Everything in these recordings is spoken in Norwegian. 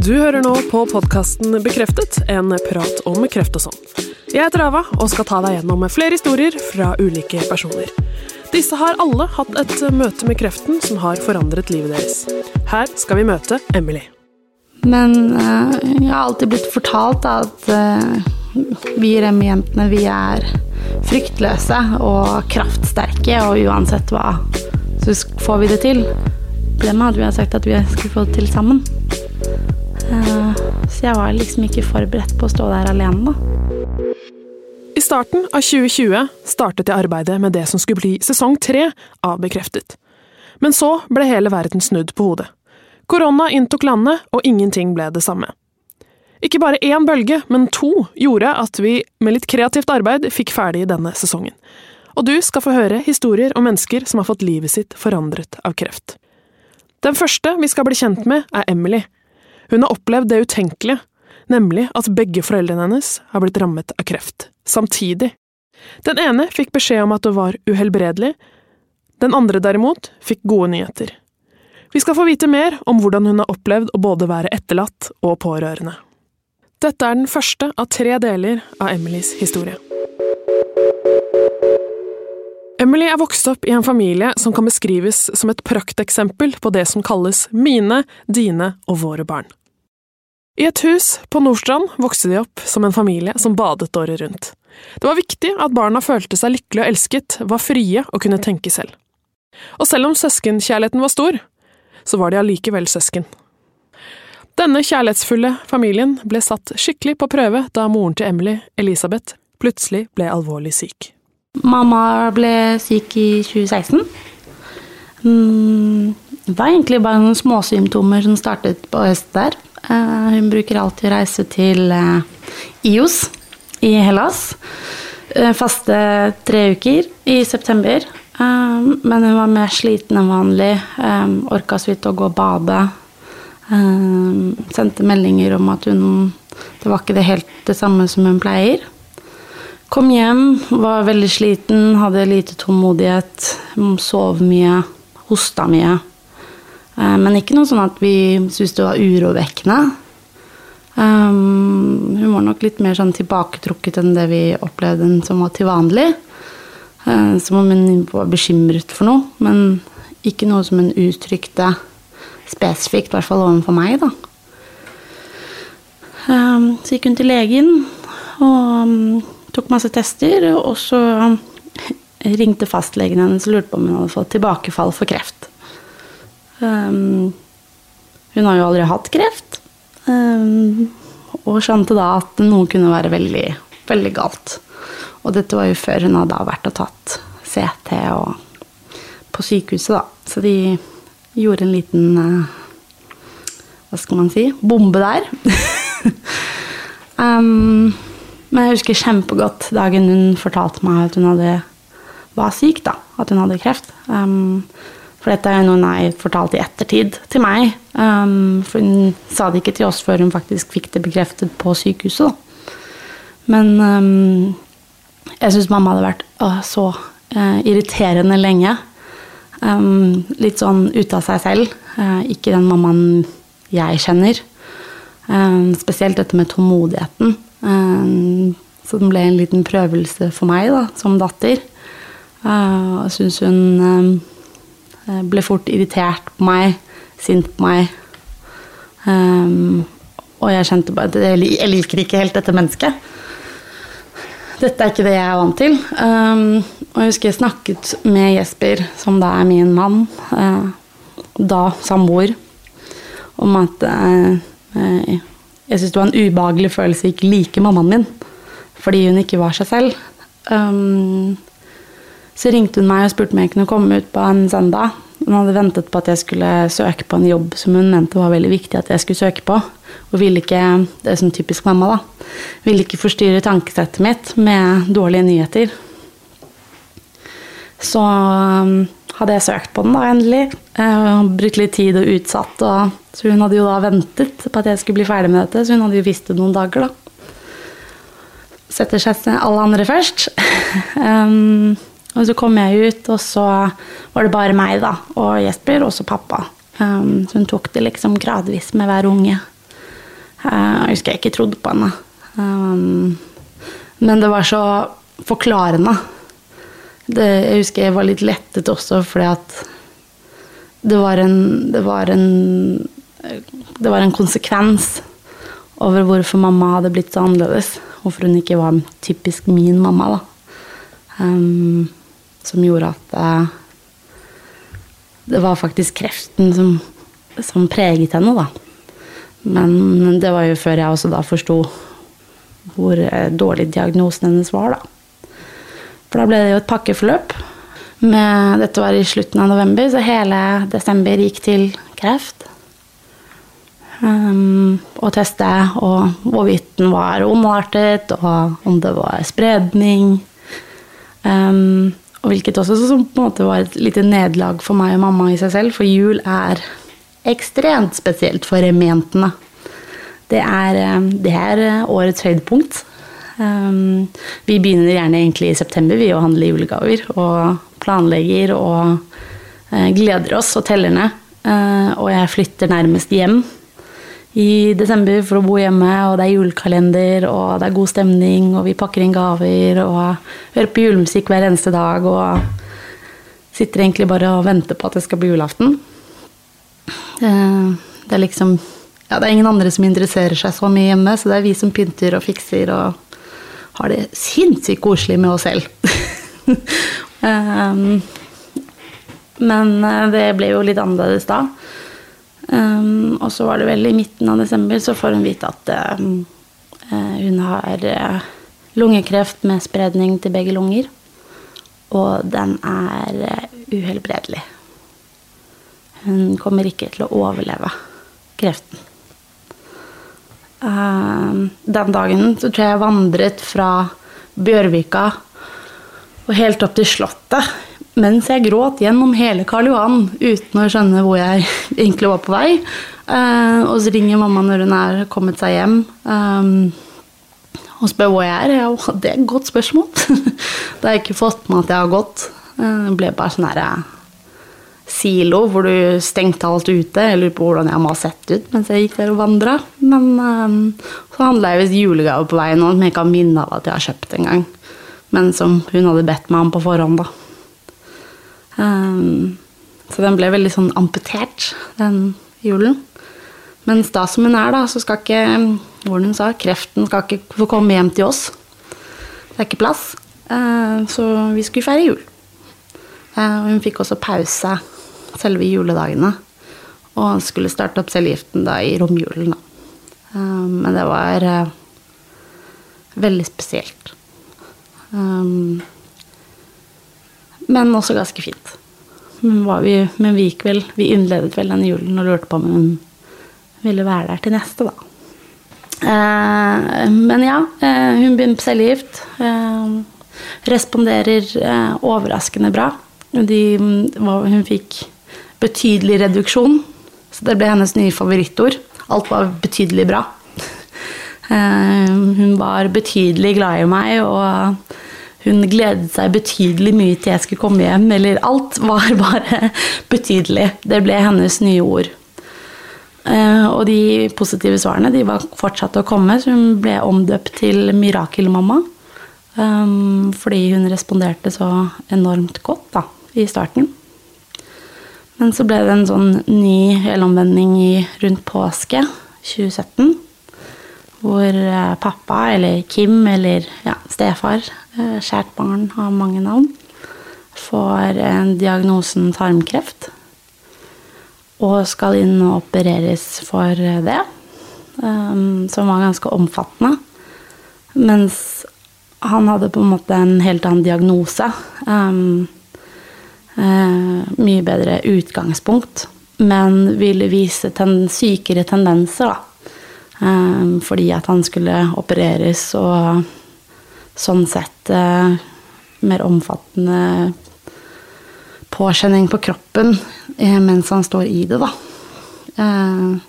Du hører nå på podkasten Bekreftet, en prat om kreft og sånn. Jeg heter Ava og skal ta deg gjennom flere historier fra ulike personer. Disse har alle hatt et møte med kreften som har forandret livet deres. Her skal vi møte Emily. Men uh, jeg har alltid blitt fortalt at uh, vi Remi-jentene, vi er fryktløse og kraftsterke, og uansett hva, så får vi det til. Problemet hadde vi sagt at vi skulle få det til sammen. Uh, så jeg var liksom ikke forberedt på å stå der alene, da. I starten av 2020 startet jeg arbeidet med det som skulle bli sesong tre av Bekreftet. Men så ble hele verden snudd på hodet. Korona inntok landet, og ingenting ble det samme. Ikke bare én bølge, men to gjorde at vi med litt kreativt arbeid fikk ferdig denne sesongen. Og du skal få høre historier om mennesker som har fått livet sitt forandret av kreft. Den første vi skal bli kjent med, er Emily. Hun har opplevd det utenkelige, nemlig at begge foreldrene hennes har blitt rammet av kreft, samtidig. Den ene fikk beskjed om at det var uhelbredelig, den andre derimot fikk gode nyheter. Vi skal få vite mer om hvordan hun har opplevd å både være etterlatt og pårørende. Dette er den første av tre deler av Emilys historie. Emily er vokst opp i en familie som kan beskrives som et prakteksempel på det som kalles mine, dine og våre barn. I et hus på Nordstrand vokste de opp som en familie som badet året rundt. Det var viktig at barna følte seg lykkelige og elsket, var frie og kunne tenke selv. Og selv om søskenkjærligheten var stor, så var de allikevel søsken. Denne kjærlighetsfulle familien ble satt skikkelig på prøve da moren til Emily, Elisabeth, plutselig ble alvorlig syk. Mamma ble syk i 2016. Mm, det var egentlig bare noen småsymptomer som startet på høsten der. Eh, hun bruker alltid å reise til eh, IOS i Hellas. Eh, faste tre uker i september. Men hun var mer sliten enn vanlig. Orka så vidt å gå og bade. Sendte meldinger om at hun Det var ikke det helt det samme som hun pleier. Kom hjem, var veldig sliten, hadde lite tålmodighet, sov mye, hosta mye. Men ikke noe sånn at vi syntes det var urovekkende. Um, hun var nok litt mer sånn tilbaketrukket enn det vi opplevde den som var til vanlig. Uh, som om hun var bekymret for noe, men ikke noe som hun uttrykte spesifikt, i hvert fall overfor meg, da. Um, så gikk hun til legen og um, tok masse tester, og så ringte fastlegen hennes og lurte på om hun hadde fått tilbakefall for kreft. Um, hun har jo aldri hatt kreft. Um, og skjønte da at noe kunne være veldig, veldig galt. Og dette var jo før hun hadde vært og tatt CT og på sykehuset, da. Så de gjorde en liten uh, Hva skal man si bombe der. um, men jeg husker kjempegodt dagen hun fortalte meg at hun hadde, var syk, da. At hun hadde kreft. Um, for dette er noe jeg fortalte i ettertid til meg. Um, for hun sa det ikke til oss før hun faktisk fikk det bekreftet på sykehuset. Da. Men um, jeg syns mamma hadde vært å, så uh, irriterende lenge. Um, litt sånn ute av seg selv. Uh, ikke den mammaen jeg kjenner. spesielt dette med tålmodigheten. så den ble en liten prøvelse for meg da, som datter. Uh, jeg syns hun Eh, ble fort irritert på meg, sint på meg. Um, og jeg kjente bare at jeg liker ikke helt dette mennesket. Dette er ikke det jeg er vant til. Um, og jeg husker jeg snakket med Jesper, som da er min mann, uh, da samboer, om at uh, uh, jeg syntes det var en ubehagelig følelse å ikke like mammaen min fordi hun ikke var seg selv. Um, så ringte hun meg og spurte om jeg kunne komme ut på en søndag. Hun hadde ventet på at jeg skulle søke på en jobb som hun mente var veldig viktig at jeg skulle søke på. Og ville ikke, det er som typisk mamma, da, ville ikke forstyrre tankesettet mitt med dårlige nyheter. Så um, hadde jeg søkt på den da, endelig. Uh, brukt litt tid og utsatt. Og, så hun hadde jo da ventet på at jeg skulle bli ferdig med dette, så hun hadde jo visst det noen dager, da. Setter seg alle andre først. um, og så kom jeg ut, og så var det bare meg da, og Jesper, og så pappa. Um, så hun tok det liksom gradvis med hver unge. Jeg husker jeg ikke trodde på henne. Um, men det var så forklarende. Det, jeg husker jeg var litt lettet også fordi at det var en Det var en, det var en konsekvens over hvorfor mamma hadde blitt så annerledes. Hvorfor hun ikke var typisk min mamma, da. Um, som gjorde at uh, det var faktisk kreften som, som, preget henne, da. Men det var jo før jeg også da forsto hvor uh, dårlig diagnosen hennes var, da. For da ble det jo et pakkeforløp. Med, dette var i slutten av november, så hele desember gikk til kreft. Um, og teste og hvorvidt den var omartet, og om det var spredning. Um, og hvilket også som på en måte var et lite nederlag for meg og mamma i seg selv, for jul er ekstremt spesielt for rementene. Det Det, det, er årets høydepunkt. Um, vi begynner gjerne egentlig i september vi å handle julegaver, og planlegger og uh, gleder oss og teller ned. Uh, og jeg flytter nærmest hjem i desember for å bo hjemme, og det er julekalender, og det er god stemning, og vi pakker inn gaver og hører på julemusikk hver eneste dag og sitter egentlig bare og venter på at det skal bli julaften. Eh, det er liksom Ja, det er ingen andre som interesserer seg så mye hjemme, så det er vi som pynter og fikser og har det sinnssykt koselig med oss selv. Eh, men eh, det ble jo litt annerledes da. Um, og så var det vel i midten av desember så får hun vite at um, hun har uh, lungekreft med spredning til begge lunger. Og den er uh, uhelbredelig. Hun kommer ikke til å overleve kreften. Uh, den dagen så tror jeg jeg vandret fra Bjørvika og helt opp til Slottet mens jeg gråt gjennom hele Karl Johan uten å skjønne hvor jeg egentlig var på vei. Uh, og så ringer mamma når hun er kommet seg hjem um, og spør hvor jeg er. Ja, det er et godt spørsmål. da har jeg ikke fått med at jeg har gått. Uh, det ble bare sånn herre silo hvor du stengte alt ute. Jeg lurer på hvordan jeg må ha sett ut mens jeg gikk der og vandra. Men um, så handla jeg visst julegave på veien som jeg ikke har minne av at jeg har kjøpt engang. Men som hun hadde bedt meg om på forhånd, da. Um, så den ble veldig sånn amputert, den julen. Mens da som hun er, da, så skal ikke hvor hun sa, kreften skal ikke få komme hjem til oss. Det er ikke plass. Uh, så vi skulle feire jul. Uh, hun fikk også pause selve juledagene. Og skulle starte opp cellegiften da i romjulen, da. Uh, men det var veldig spesielt. Um, men også ganske fint. Men, vi, men vi gikk vel Vi innledet vel den julen og lurte på om hun ville være der til neste, da. Eh, men ja, eh, hun begynner på cellegift. Eh, responderer eh, overraskende bra. De, hun fikk betydelig reduksjon, så det ble hennes nye favorittord. Alt var betydelig bra. Eh, hun var betydelig glad i meg og hun gledet seg betydelig mye til jeg skulle komme hjem. Eller alt var bare betydelig. Det ble hennes nye ord. Eh, og de positive svarene de var fortsatt å komme, så hun ble omdøpt til Mirakelmamma. Um, fordi hun responderte så enormt godt da, i starten. Men så ble det en sånn ny helomvending rundt påske 2017 hvor eh, pappa, eller Kim, eller ja, stefar, skjært kjært barn har mange navn, får diagnosen tarmkreft. Og skal inn og opereres for det, um, som var ganske omfattende. Mens han hadde på en måte en helt annen diagnose. Uh, mye bedre utgangspunkt, men ville vise ten sykere tendenser, da Ehm, fordi at han skulle opereres og sånn sett eh, mer omfattende påkjenning på kroppen eh, mens han står i det, da. Ehm,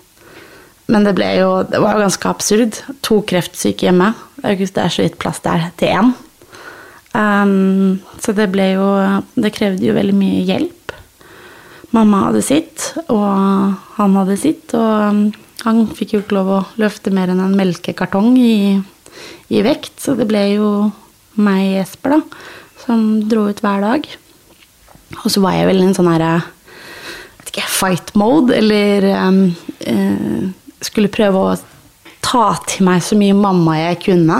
men det ble jo Det var jo ganske absurd. To kreftsyke hjemme. Det er så vidt plass der til én. Um, så det ble jo Det krevde jo veldig mye hjelp. Mamma hadde sitt, og han hadde sitt. Og Han fikk jo ikke lov å løfte mer enn en melkekartong i, i vekt, så det ble jo meg, Jesper, da, som dro ut hver dag. Og så var jeg vel i en sånn herre ikke, fight mode, eller um, uh, skulle prøve å ta til meg så mye mamma jeg kunne.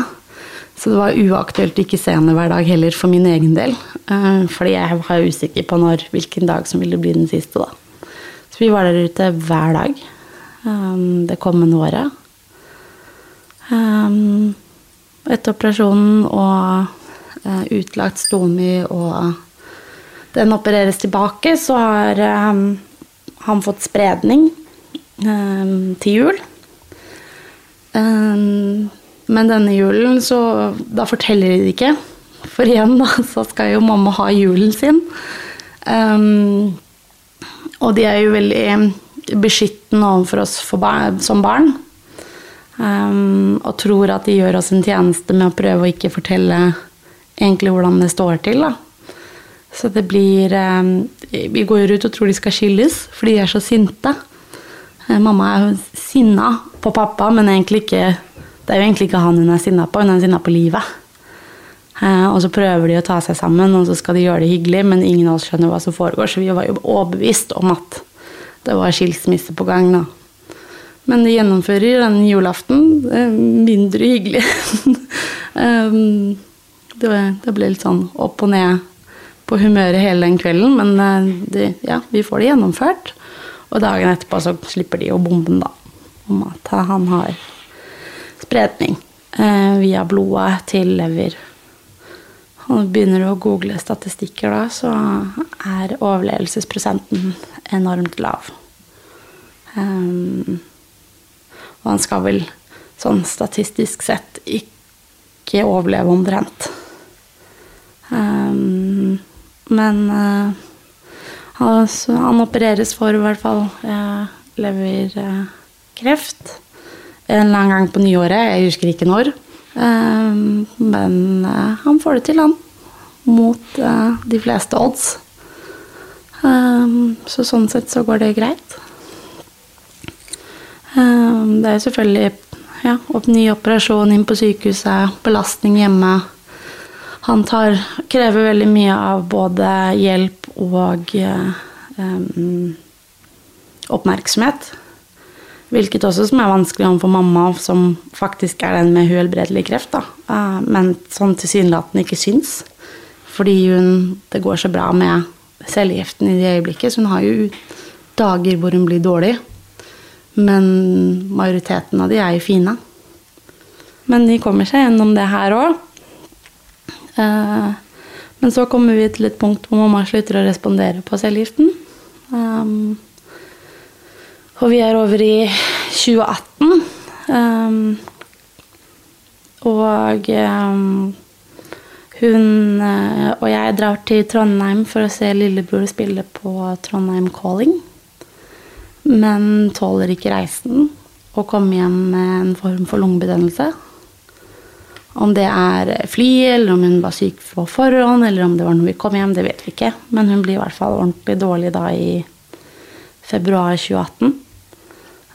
Så det var uaktuelt ikke se henne hver dag heller, for min egen del. Uh, fordi jeg var usikker på når, hvilken dag som ville bli den siste, da. Så vi var der ute hver dag um, det kommende året. Um, etter operasjonen og uh, utlagt stomi og den opereres tilbake, så har um, han fått spredning til jul. men denne julen, så Da forteller de det ikke. For igjen, da, så skal jo mamma ha julen sin. og de er jo veldig beskyttende overfor oss barn, som barn. Um, og tror at de gjør oss en tjeneste med å prøve å ikke fortelle egentlig hvordan det står til. Da. Så det blir um, Vi går ut og tror de skal skilles, fordi de er så sinte. Uh, mamma er sinna på pappa, men ikke, det er jo egentlig ikke han hun er sinna på, hun er sinna på livet. Uh, og så prøver de å ta seg sammen, og så skal de gjøre det hyggelig, men ingen av oss skjønner hva som foregår, så vi var jo overbevist om at det var skilsmisse på gang, da. Men de gjennomfører den julaften. Mindre hyggelig. Um, det, ble litt sånn opp og ned på humøret hele den kvelden, men eh, det, ja, vi får det gjennomført. Og dagen etterpå så slipper de jo bomben, da, om at han har spredning eh, via blodet til lever. Og begynner du å google statistikker da, så er overlevelsesprosenten enormt lav. Um, og han skal vel sånn statistisk sett ikke overleve omtrent. Um, men uh, altså, han opereres for i hvert fall uh, leverkreft en eller annen gang på nyåret. Jeg husker ikke når. Um, men uh, han får det til, han. Mot de fleste odds. Så sånn sett så går det greit. Det er selvfølgelig ja, opp, ny operasjon inn på sykehuset, belastning hjemme. Han tar, krever veldig mye av både hjelp og eh, oppmerksomhet. Hvilket også som er vanskelig overfor mamma, som faktisk er den med uhelbredelig kreft. Da. Uh, men sånn tilsynelatende ikke syns. Fordi hun, det går så bra med cellegiften i det øyeblikket, så hun har jo dager hvor hun blir dårlig. Men majoriteten av de er jo fine. Men de kommer seg gjennom det her òg. Eh, men så kommer vi til et punkt hvor mamma slutter å respondere på cellegiften. Og vi er over i 2018. Um, og um, hun eh, og jeg drar til Trondheim for å se lillebror spille på Trondheim Calling. Men tåler ikke reisen og kommer hjem med en form for lungebetennelse. Om det er fly, eller om hun var syk på forhånd, eller om det var når vi kom hjem, det vet vi ikke. Men hun blir i hvert fall ordentlig dårlig da i februar 2018.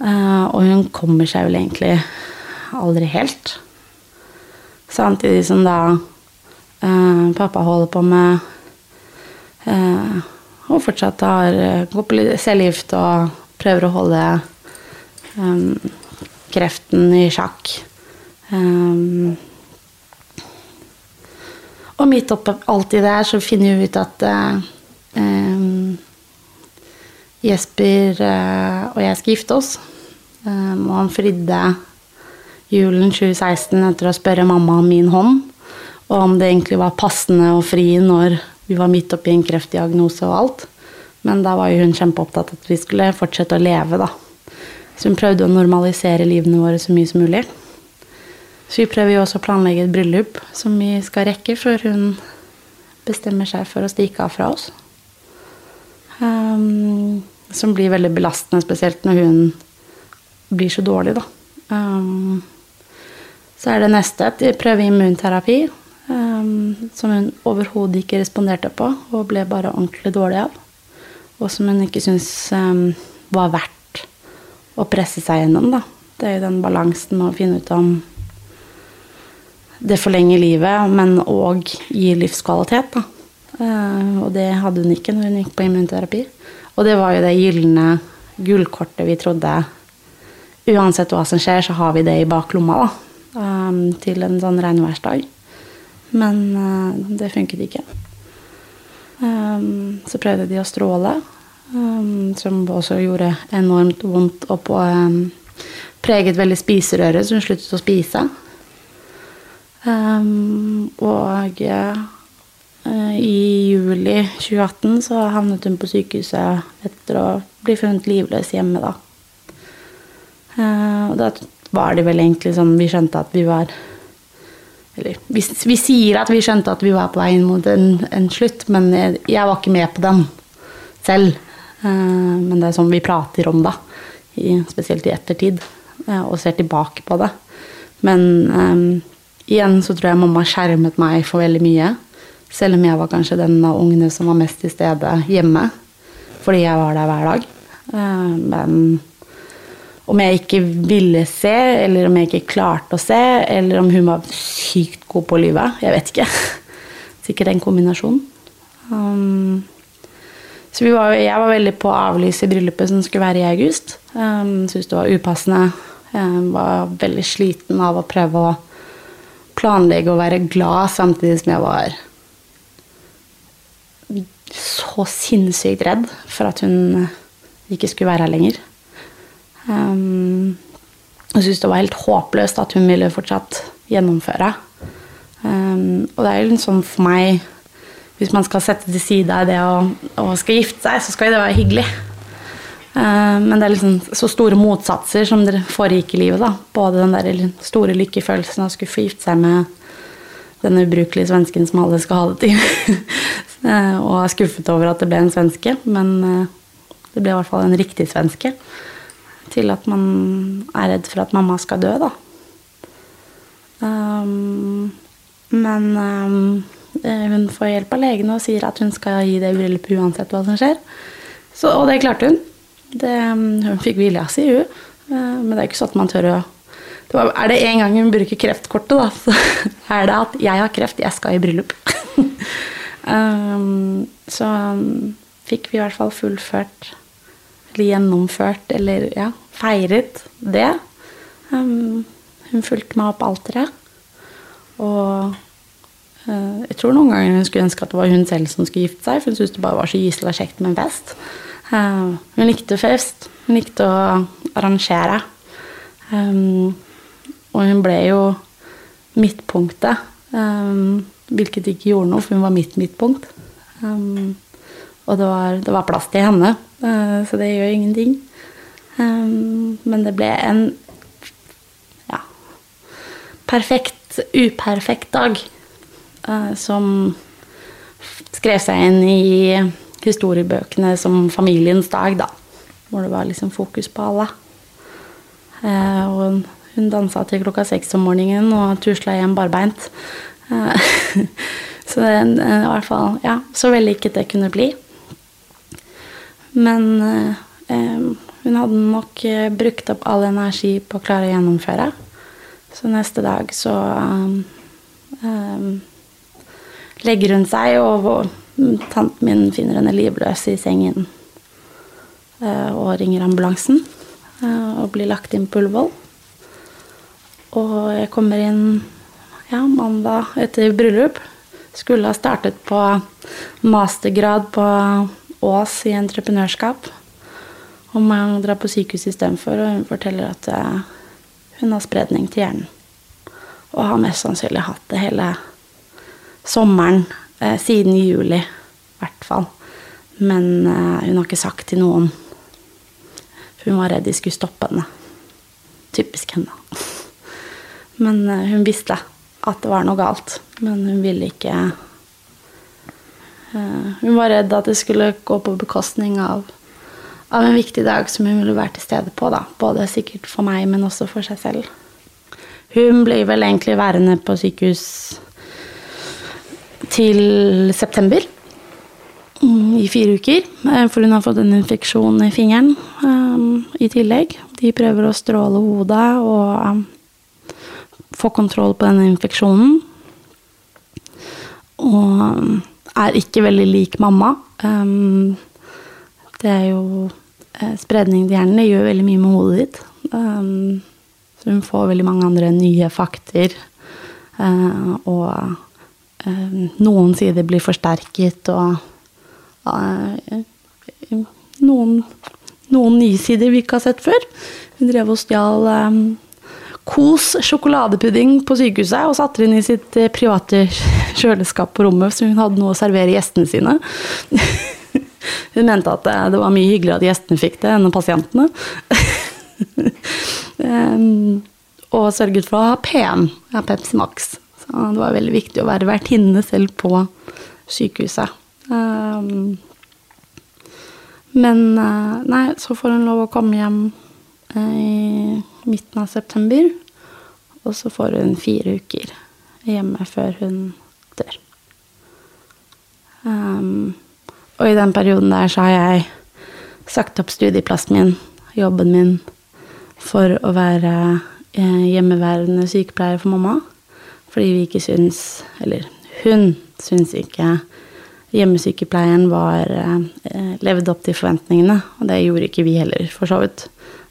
Eh, og hun kommer seg vel egentlig aldri helt. Samtidig som da Uh, pappa holder på med uh, Og fortsatt har uh, går på cellegift og prøver å holde kreften i sjakk. Um, og midt oppi alt det der så finner vi ut at um, Jesper og jeg skal gifte oss. og han fridde julen 2016 etter å spørre mamma om min hånd. Og om det egentlig var passende å fri når vi var midt oppi en kreftdiagnose og alt. Men da var jo hun kjempeopptatt at vi skulle fortsette å leve, da. Så hun prøvde å normalisere livene våre så mye som mulig. Så vi prøver jo også å planlegge et bryllup som vi skal rekke før hun bestemmer seg for å stikke av fra oss. Um, som blir veldig belastende, spesielt når hun blir så dårlig, da. Um, så er det neste at de prøver immunterapi. Um, som hun overhodet ikke responderte på og ble bare ordentlig dårlig av. Og som hun ikke syntes var verdt å presse seg gjennom, da. Det er jo den balansen med å finne ut om det forlenger livet, men òg gir livskvalitet, da. Uh, og det hadde hun ikke når hun gikk på immunterapi. Og det var jo det gylne gullkortet vi trodde Uansett hva som skjer, så har vi det i baklomma, da. Um, til en sånn regnværsdag. Men uh, det funket ikke. Um, så prøvde de å stråle, um, som også gjorde enormt vondt og på Preget veldig spiserøret, så hun sluttet å spise. og uh, i juli 2018 så havnet hun på sykehuset etter å bli funnet livløs hjemme, da. Uh, og da var det vel egentlig sånn vi skjønte at vi var eller vi, vi, sier at vi skjønte at vi var på vei inn mot en, en slutt, men jeg, jeg, var ikke med på den selv. Uh, men det er sånn vi prater om, da. I, spesielt i ettertid. Og ser tilbake på det. Men um, igjen så tror jeg mamma skjermet meg for veldig mye. Selv om jeg var kanskje den av ungene som var mest til stede hjemme. Fordi jeg var der hver dag. Uh, men om jeg ikke ville se, eller om jeg ikke klarte å se, eller om hun var sykt god på å lyve. Jeg vet ikke. Sikkert en kombinasjon. Um, så var, jeg var veldig på å avlyse bryllupet som skulle være i august. Um, Syntes det var upassende. Jeg var veldig sliten av å prøve å planlegge og være glad samtidig som jeg var så sinnssykt redd for at hun ikke skulle være her lenger. Um, jeg syntes det var helt håpløst at hun ville fortsatt gjennomføre. Um, og det er jo litt sånn for meg Hvis man skal sette til side det å, å skal gifte seg, så skal jo det være hyggelig. Uh, men det er liksom så store motsatser som dere foregikk i livet. da. Både den der store lykkefølelsen av å skulle få gifte seg med denne ubrukelige svensken som alle skal ha det til. uh, og er skuffet over at det ble en svenske, men uh, det ble i hvert fall en riktig svenske til at man er redd for at mamma skal dø, da. Um, men um, hun får hjelp av legene og sier at hun skal gi det bryllupet uansett hva som skjer. Så, og det klarte hun. Det, um, hun fikk vilja si, hun. Uh, men det er ikke sånn at man tør å det var, Er det en gang hun bruker kreftkortet, da, så er det at 'jeg har kreft, jeg skal i bryllup'. um, så um, fikk vi i hvert fall fullført eller gjennomført, eller ja, feiret det. Um, hun fulgte meg opp alteret. Og uh, jeg tror noen ganger hun skulle ønske at det var hun selv som skulle gifte seg, for hun syntes det bare var så gyselig kjekt med en fest. Uh, hun likte fest. Hun likte å arrangere. Og hun ble jo midtpunktet, um, hvilket ikke gjorde noe, for hun var mitt midtpunkt. Um, og det var, det var, plass til henne, uh, så det gjør ingenting. Um, men det ble en ja, perfekt, uperfekt dag uh, som skrev seg inn i historiebøkene som familiens dag, da. Hvor det var liksom fokus på alle. Uh, og hun dansa til klokka seks om morgenen og tusla hjem barbeint. så det er i hvert fall ja, så vellykket det kunne bli. Men eh, hun hadde nok eh, brukt opp all energi på å klare å gjennomføre. Så neste dag så um, legger hun seg, og, og tanten min finner henne livløs i sengen. Uh, og ringer ambulansen og blir lagt inn på Ullevål. Og jeg kommer inn ja, mandag etter bryllup. Skulle ha startet på mastergrad på Ås i entreprenørskap. Og man drar på sykehus istedenfor, og hun forteller at uh, hun har spredning til hjernen. Og har mest sannsynlig hatt det hele sommeren, eh, siden juli i hvert fall. Men eh, hun har ikke sagt til noen. Hun var redd de skulle stoppe henne. Typisk henne. Men hun visste at det var noe galt. Men hun ville ikke Eh, hun var redd at det skulle gå på bekostning av, av, en viktig dag som hun ville være til stede på. Da. Både sikkert for meg, men også for seg selv. Hun blir vel egentlig værende på sykehus til september. mm, i fire uker, eh, for hun har fått en infeksjon i fingeren um, i tillegg. De prøver å stråle hodet og få kontroll på denne infeksjonen. Og um, er ikke veldig lik mamma. Um, det er jo uh, Spredning til hjernen gjør veldig mye med hodet ditt. Um, så hun får veldig mange andre nye fakter. Uh, og uh, noen sider blir forsterket, og noen, noen nye sider vi ikke har sett før. Hun drev og stjal Kos sjokoladepudding på sykehuset og satte den i sitt eh, private kjøleskap på rommet, så hun hadde noe å servere gjestene sine. Hun mente at eh, det var mye hyggeligere at gjestene fikk det, enn pasientene. um, og sørget for å ha PM, ja, Pepsi Max. Så det var veldig viktig å være vertinne selv på sykehuset. Um, men uh, nei, så får hun lov å komme hjem i midten av september. Og så får hun fire uker hjemme før hun dør. Um, og i den perioden der så har jeg sagt opp studieplassen min, jobben min, for å være eh, hjemmeværende sykepleier for mamma. Fordi vi ikke syns, eller hun syns ikke hjemmesykepleieren var eh, opp til forventningene. Og det gjorde ikke vi heller, for så vidt.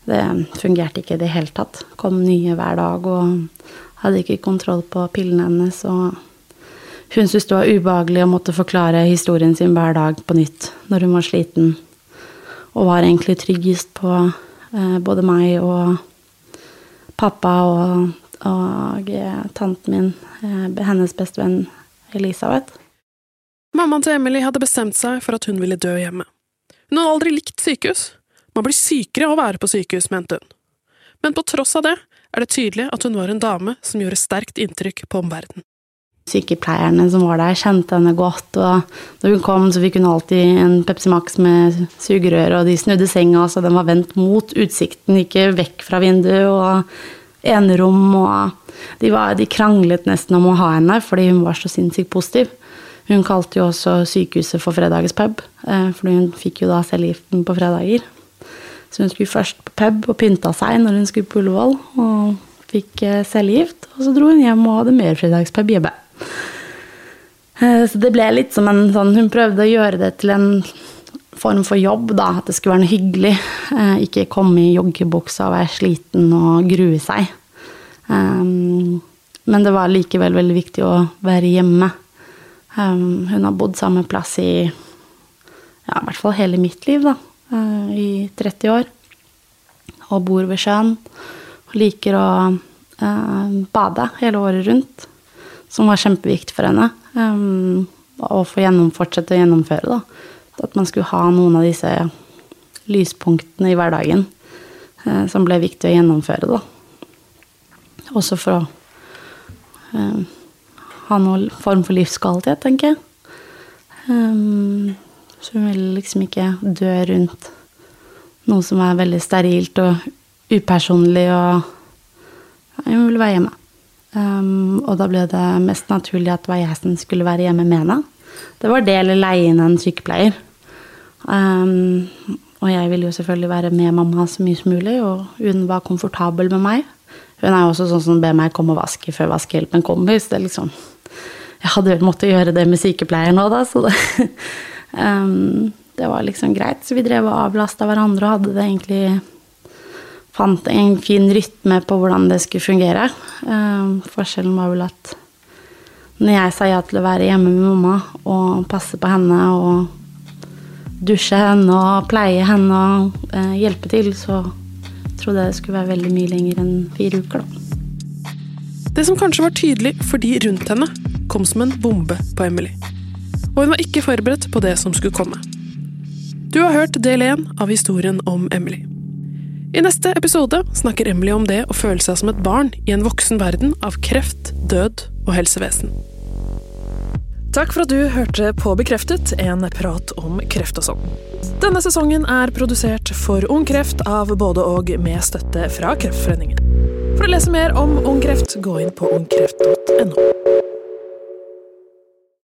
Det fungerte ikke i det hele tatt. Kom nye hver dag og hadde ikke kontroll på pillene hennes. Og hun syntes det var ubehagelig å måtte forklare historien sin hver dag på nytt når hun var sliten. Og var egentlig tryggest på eh, både meg og pappa og, og eh, tanten min, eh, hennes bestevenn Elisabeth. Mammaen til Emily hadde bestemt seg for at hun ville dø hjemme. Hun hadde aldri likt sykehus. Man blir sykere av å være på sykehus, mente hun. Men på tross av det er det tydelig at hun var en dame som gjorde sterkt inntrykk på omverdenen. Sykepleierne som var der, kjente henne godt, og da hun kom, så fikk hun alltid en Pepsi Max med sugerør, og de snudde senga så den var vendt mot utsikten, ikke vekk fra vinduet, og enerom, og de, var, de kranglet nesten om å ha henne fordi hun var så sinnssykt positiv. Hun kalte jo også sykehuset for fredagspub, pub, for hun fikk jo da cellegiften på fredager. Så hun skulle først på pub og pynta seg når hun skulle på Ullevål, og fikk eh, cellegift. Og så dro hun hjem og hadde mer fredagspub hjemme. Eh, så det ble litt som en sånn Hun prøvde å gjøre det til en form for jobb, da. At det skulle være noe hyggelig. Eh, ikke komme i joggebuksa og være sliten og grue seg. Men det var likevel veldig viktig å være hjemme. Hun har bodd samme plass i ja, i hvert fall hele mitt liv, da. Eh, i 30 år. Og bor ved sjøen. Og liker å eh, bade hele året rundt. Som var kjempeviktig for henne. Um, å få gjennom, fortsette å gjennomføre, da. At man skulle ha noen av disse lyspunktene i hverdagen som ble viktig å gjennomføre, da. Også for å ha noen form for livskvalitet, tenker jeg. Så hun vil liksom ikke dø rundt noe som er veldig sterilt og upersonlig, og hun ville være hjemme. Um, og da ble det mest naturlig at det jeg som skulle være hjemme med henne. Det var det eller leie inn en sykepleier. Um, og jeg ville jo selvfølgelig være med mamma så mye som mulig, og hun var komfortabel med meg. Hun er jo også sånn som ber meg komme og vaske før vaskehjelpen kommer. Så det liksom Jeg hadde vel måttet gjøre det med sykepleier nå, da, så det Um, det var liksom greit. Så vi drev og avlasta hverandre og hadde det egentlig Fant en fin rytme på hvordan det skulle fungere. Um, forskjellen var vel at når jeg sa ja til å være hjemme med mamma og passe på henne og dusje henne og pleie henne og uh, hjelpe til, så trodde jeg det skulle være veldig mye lenger enn fire uker, da. Det som kanskje var tydelig for de rundt henne, kom som en bombe på Emily og hun var ikke forberedt på det som skulle komme. Du har hørt del én av historien om Emily. I neste episode snakker Emily om det å føle seg som et barn i en voksen verden av kreft, død og helsevesen. Takk for at du hørte på Bekreftet, en prat om kreft og sånn. Denne sesongen er produsert for Ung Kreft av både og med støtte fra Kreftforeningen. For å lese mer om Ung Kreft, gå inn på ungkreft.no.